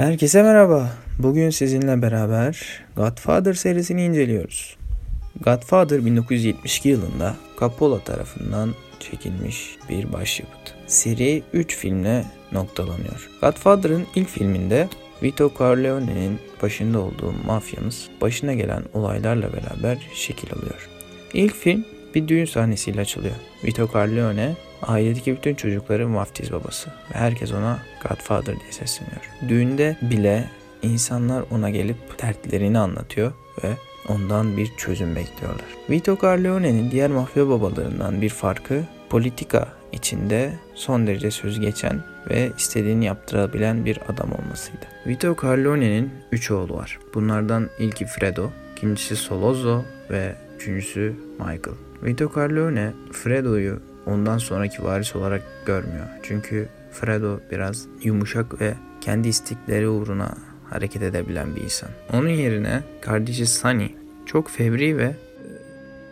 Herkese merhaba. Bugün sizinle beraber Godfather serisini inceliyoruz. Godfather 1972 yılında Coppola tarafından çekilmiş bir başyapıt. Seri 3 filmle noktalanıyor. Godfather'ın ilk filminde Vito Corleone'nin başında olduğu mafyamız başına gelen olaylarla beraber şekil alıyor. İlk film bir düğün sahnesiyle açılıyor. Vito Corleone ailedeki bütün çocukların vaftiz babası ve herkes ona Godfather diye sesleniyor. Düğünde bile insanlar ona gelip dertlerini anlatıyor ve ondan bir çözüm bekliyorlar. Vito Corleone'nin diğer mafya babalarından bir farkı politika içinde son derece söz geçen ve istediğini yaptırabilen bir adam olmasıydı. Vito Corleone'nin 3 oğlu var. Bunlardan ilki Fredo, ikincisi Solozzo ve üçüncüsü Michael. Vito Corleone Fredo'yu ondan sonraki varis olarak görmüyor. Çünkü Fredo biraz yumuşak ve kendi istikleri uğruna hareket edebilen bir insan. Onun yerine kardeşi Sunny çok fevri ve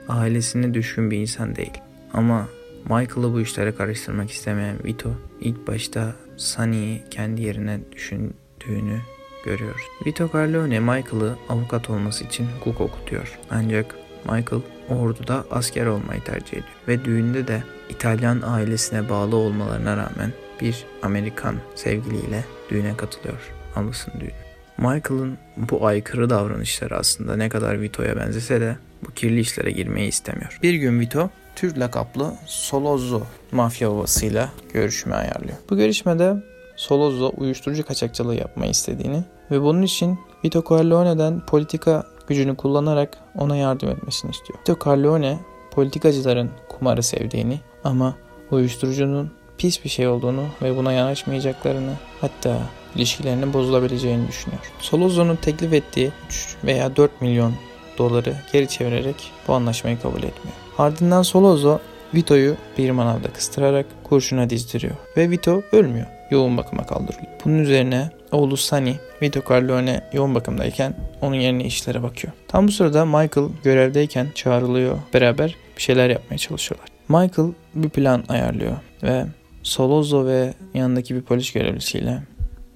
ailesine düşkün bir insan değil. Ama Michael'ı bu işlere karıştırmak istemeyen Vito ilk başta Sunny'yi kendi yerine düşündüğünü görüyoruz. Vito Corleone Michael'ı avukat olması için hukuk okutuyor. Ancak Michael orduda asker olmayı tercih ediyor ve düğünde de İtalyan ailesine bağlı olmalarına rağmen bir Amerikan sevgiliyle düğüne katılıyor. Anlasın düğünü. Michael'ın bu aykırı davranışları aslında ne kadar Vito'ya benzese de bu kirli işlere girmeyi istemiyor. Bir gün Vito Türk lakaplı Solozzo mafya babasıyla görüşme ayarlıyor. Bu görüşmede Solozzo uyuşturucu kaçakçılığı yapmayı istediğini ve bunun için Vito Corleone'den politika gücünü kullanarak ona yardım etmesini istiyor. Vito Corleone politikacıların kumarı sevdiğini ama uyuşturucunun pis bir şey olduğunu ve buna yanaşmayacaklarını hatta ilişkilerinin bozulabileceğini düşünüyor. Solozzo'nun teklif ettiği 3 veya 4 milyon doları geri çevirerek bu anlaşmayı kabul etmiyor. Ardından Solozzo Vito'yu bir manavda kıstırarak kurşuna dizdiriyor ve Vito ölmüyor. Yoğun bakıma kaldırılıyor. Bunun üzerine oğlu Sunny, Vito Corleone yoğun bakımdayken onun yerine işlere bakıyor. Tam bu sırada Michael görevdeyken çağrılıyor. Beraber bir şeyler yapmaya çalışıyorlar. Michael bir plan ayarlıyor ve Solozzo ve yanındaki bir polis görevlisiyle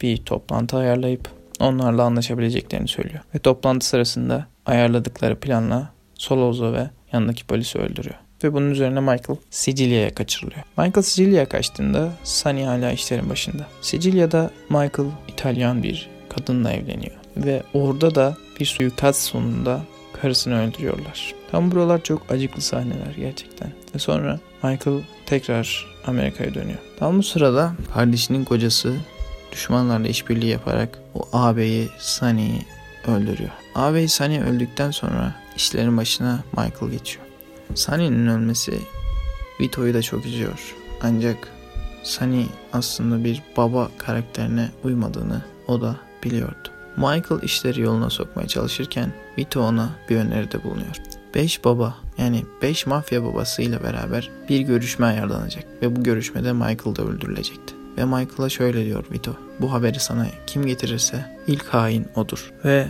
bir toplantı ayarlayıp onlarla anlaşabileceklerini söylüyor. Ve toplantı sırasında ayarladıkları planla Solozzo ve yanındaki polisi öldürüyor. Ve bunun üzerine Michael Sicilya'ya kaçırılıyor. Michael Sicilya'ya kaçtığında Sunny hala işlerin başında. Sicilya'da Michael İtalyan bir kadınla evleniyor. Ve orada da bir suikast sonunda karısını öldürüyorlar. Tam buralar çok acıklı sahneler gerçekten. Ve sonra Michael tekrar Amerika'ya dönüyor. Tam bu sırada kardeşinin kocası düşmanlarla işbirliği yaparak o ağabeyi Sunny'yi öldürüyor. Ağabey Sunny öldükten sonra işlerin başına Michael geçiyor. Sunny'nin ölmesi Vito'yu da çok üzüyor. Ancak Sunny aslında bir baba karakterine uymadığını o da biliyordu. Michael işleri yoluna sokmaya çalışırken Vito ona bir öneride bulunuyor. 5 baba yani 5 mafya babasıyla beraber bir görüşme ayarlanacak ve bu görüşmede Michael da öldürülecekti. Ve Michael'a şöyle diyor Vito. Bu haberi sana kim getirirse ilk hain odur. Ve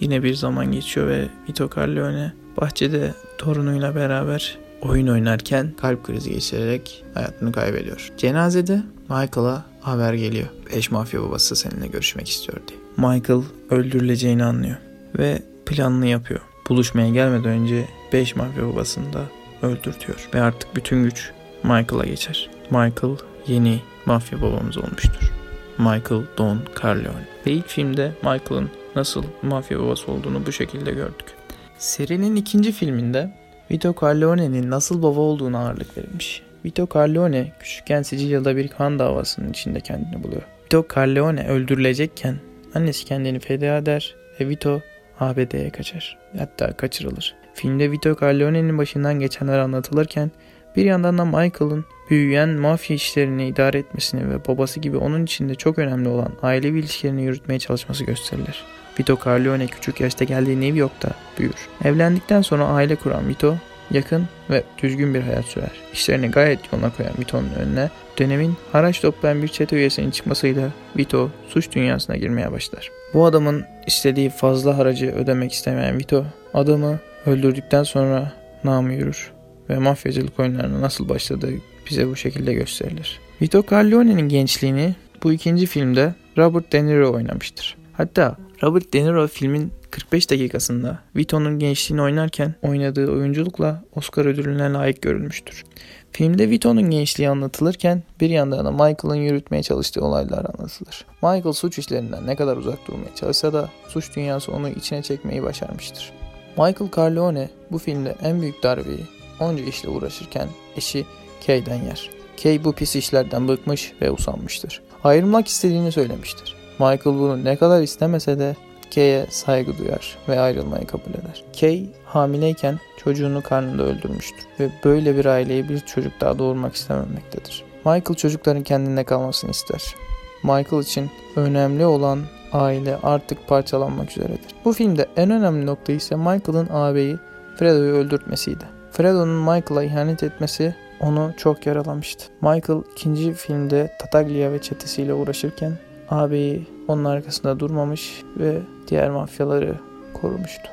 yine bir zaman geçiyor ve Vito Corleone bahçede torunuyla beraber oyun oynarken kalp krizi geçirerek hayatını kaybediyor. Cenazede Michael'a haber geliyor. Beş mafya babası seninle görüşmek istiyor diye. Michael öldürüleceğini anlıyor ve planını yapıyor. Buluşmaya gelmeden önce 5 mafya babasını da öldürtüyor. Ve artık bütün güç Michael'a geçer. Michael yeni mafya babamız olmuştur. Michael Don Corleone. Ve ilk filmde Michael'ın nasıl mafya babası olduğunu bu şekilde gördük. Serinin ikinci filminde Vito Corleone'nin nasıl baba olduğuna ağırlık verilmiş. Vito Corleone küçükken Sicilya'da bir kan davasının içinde kendini buluyor. Vito Corleone öldürülecekken annesi kendini feda eder ve Vito ABD'ye kaçar. Hatta kaçırılır. Filmde Vito Corleone'nin başından geçenler anlatılırken bir yandan da Michael'ın büyüyen mafya işlerini idare etmesini ve babası gibi onun içinde çok önemli olan ailevi ilişkilerini yürütmeye çalışması gösterilir. Vito Corleone küçük yaşta geldiği New York'ta büyür. Evlendikten sonra aile kuran Vito yakın ve düzgün bir hayat sürer. İşlerini gayet yoluna koyan Vito'nun önüne dönemin haraç toplayan bir çete üyesinin çıkmasıyla Vito suç dünyasına girmeye başlar. Bu adamın istediği fazla haracı ödemek istemeyen Vito adamı öldürdükten sonra namı yürür ve mafyacılık oyunlarına nasıl başladığı bize bu şekilde gösterilir. Vito Corleone'nin gençliğini bu ikinci filmde Robert De Niro oynamıştır. Hatta Robert De Niro filmin 45 dakikasında Vito'nun gençliğini oynarken oynadığı oyunculukla Oscar ödülüne layık görülmüştür. Filmde Vito'nun gençliği anlatılırken bir yandan da Michael'ın yürütmeye çalıştığı olaylar anlatılır. Michael suç işlerinden ne kadar uzak durmaya çalışsa da suç dünyası onu içine çekmeyi başarmıştır. Michael Corleone bu filmde en büyük darbeyi onca işle uğraşırken eşi Kay'den yer. Kay bu pis işlerden bıkmış ve usanmıştır. Ayrılmak istediğini söylemiştir. Michael bunu ne kadar istemese de Kay'e saygı duyar ve ayrılmayı kabul eder. Kay hamileyken çocuğunu karnında öldürmüştür ve böyle bir aileye bir çocuk daha doğurmak istememektedir. Michael çocukların kendinde kalmasını ister. Michael için önemli olan aile artık parçalanmak üzeredir. Bu filmde en önemli nokta ise Michael'ın ağabeyi Fredo'yu öldürtmesiydi. Fredo'nun Michael'a ihanet etmesi onu çok yaralamıştı. Michael ikinci filmde Tataglia ve çetesiyle uğraşırken ağabeyi onun arkasında durmamış ve diğer mafyaları korumuştu.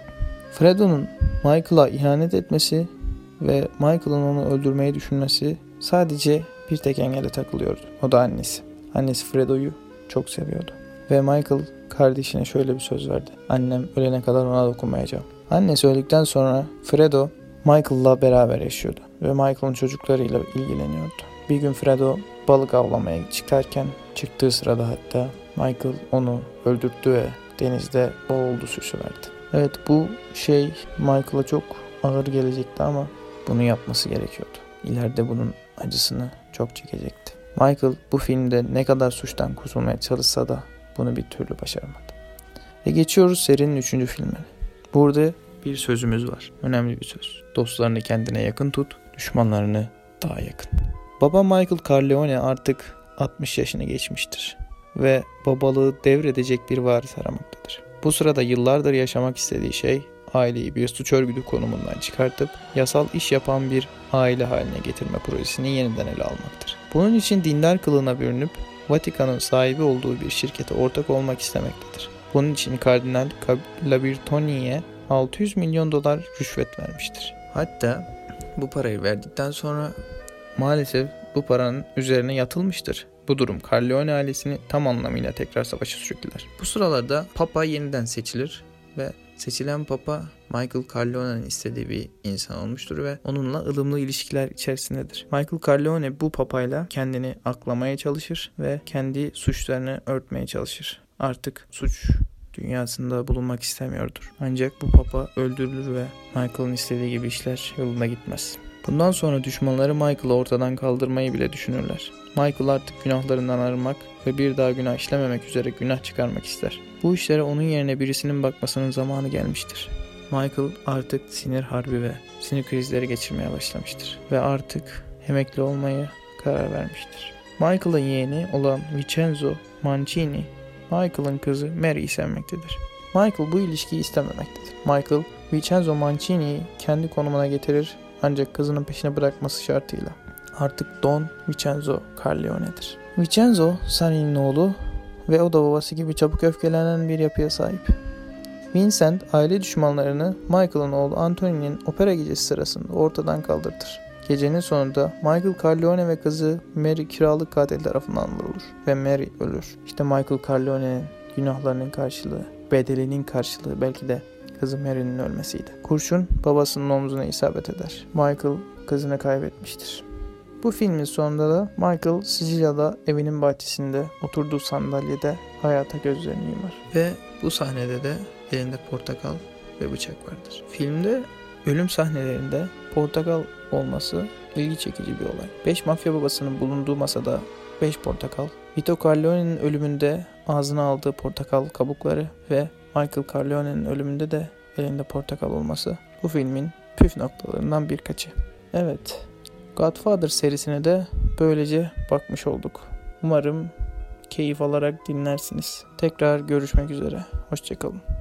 Fredo'nun Michael'a ihanet etmesi ve Michael'ın onu öldürmeyi düşünmesi sadece bir tek engele takılıyordu. O da annesi. Annesi Fredo'yu çok seviyordu. Ve Michael kardeşine şöyle bir söz verdi. Annem ölene kadar ona dokunmayacağım. Annesi öldükten sonra Fredo Michael'la beraber yaşıyordu ve Michael'ın çocuklarıyla ilgileniyordu. Bir gün Fredo balık avlamaya çıkarken çıktığı sırada hatta Michael onu öldürttü ve denizde boğuldu süsü verdi. Evet bu şey Michael'a çok ağır gelecekti ama bunu yapması gerekiyordu. İleride bunun acısını çok çekecekti. Michael bu filmde ne kadar suçtan kurtulmaya çalışsa da bunu bir türlü başaramadı. Ve geçiyoruz serinin üçüncü filmine. Burada bir sözümüz var. Önemli bir söz. Dostlarını kendine yakın tut, düşmanlarını daha yakın. Baba Michael Corleone artık 60 yaşını geçmiştir ve babalığı devredecek bir varis aramaktadır. Bu sırada yıllardır yaşamak istediği şey aileyi bir suç örgütü konumundan çıkartıp yasal iş yapan bir aile haline getirme projesini yeniden ele almaktır. Bunun için dindar kılığına bürünüp Vatikan'ın sahibi olduğu bir şirkete ortak olmak istemektedir. Bunun için Kardinal Labertoni'ye 600 milyon dolar rüşvet vermiştir. Hatta bu parayı verdikten sonra maalesef bu paranın üzerine yatılmıştır. Bu durum Corleone ailesini tam anlamıyla tekrar savaşa sürükler. Bu sıralarda Papa yeniden seçilir ve seçilen Papa Michael Corleone'nin istediği bir insan olmuştur ve onunla ılımlı ilişkiler içerisindedir. Michael Corleone bu papayla kendini aklamaya çalışır ve kendi suçlarını örtmeye çalışır. Artık suç dünyasında bulunmak istemiyordur. Ancak bu papa öldürülür ve Michael'ın istediği gibi işler yolunda gitmez. Bundan sonra düşmanları Michael'ı ortadan kaldırmayı bile düşünürler. Michael artık günahlarından arınmak ve bir daha günah işlememek üzere günah çıkarmak ister. Bu işlere onun yerine birisinin bakmasının zamanı gelmiştir. Michael artık sinir harbi ve sinir krizleri geçirmeye başlamıştır ve artık emekli olmaya karar vermiştir. Michael'ın yeğeni olan Vincenzo Mancini, Michael'ın kızı Mary'i sevmektedir. Michael bu ilişkiyi istememektedir. Michael, Vincenzo Mancini'yi kendi konumuna getirir ancak kızının peşine bırakması şartıyla. Artık Don Vincenzo Corleone'dir. Vincenzo, Sunny'nin oğlu ve o da babası gibi çabuk öfkelenen bir yapıya sahip. Vincent aile düşmanlarını Michael'ın oğlu Anthony'nin opera gecesi sırasında ortadan kaldırtır. Gecenin sonunda Michael Corleone ve kızı Mary kiralık katil tarafından vurulur ve Mary ölür. İşte Michael Corleone'nin günahlarının karşılığı, bedelinin karşılığı belki de kızı Mary'nin ölmesiydi. Kurşun babasının omzuna isabet eder. Michael kızını kaybetmiştir. Bu filmin sonunda da Michael Sicilya'da evinin bahçesinde oturduğu sandalyede hayata gözlerini yumar. Ve bu sahnede de elinde portakal ve bıçak vardır. Filmde ölüm sahnelerinde portakal olması ilgi çekici bir olay. 5 mafya babasının bulunduğu masada 5 portakal, Vito Corleone'nin ölümünde ağzına aldığı portakal kabukları ve Michael Corleone'nin ölümünde de elinde portakal olması bu filmin püf noktalarından birkaçı. Evet, Godfather serisine de böylece bakmış olduk. Umarım keyif alarak dinlersiniz. Tekrar görüşmek üzere. Hoşçakalın.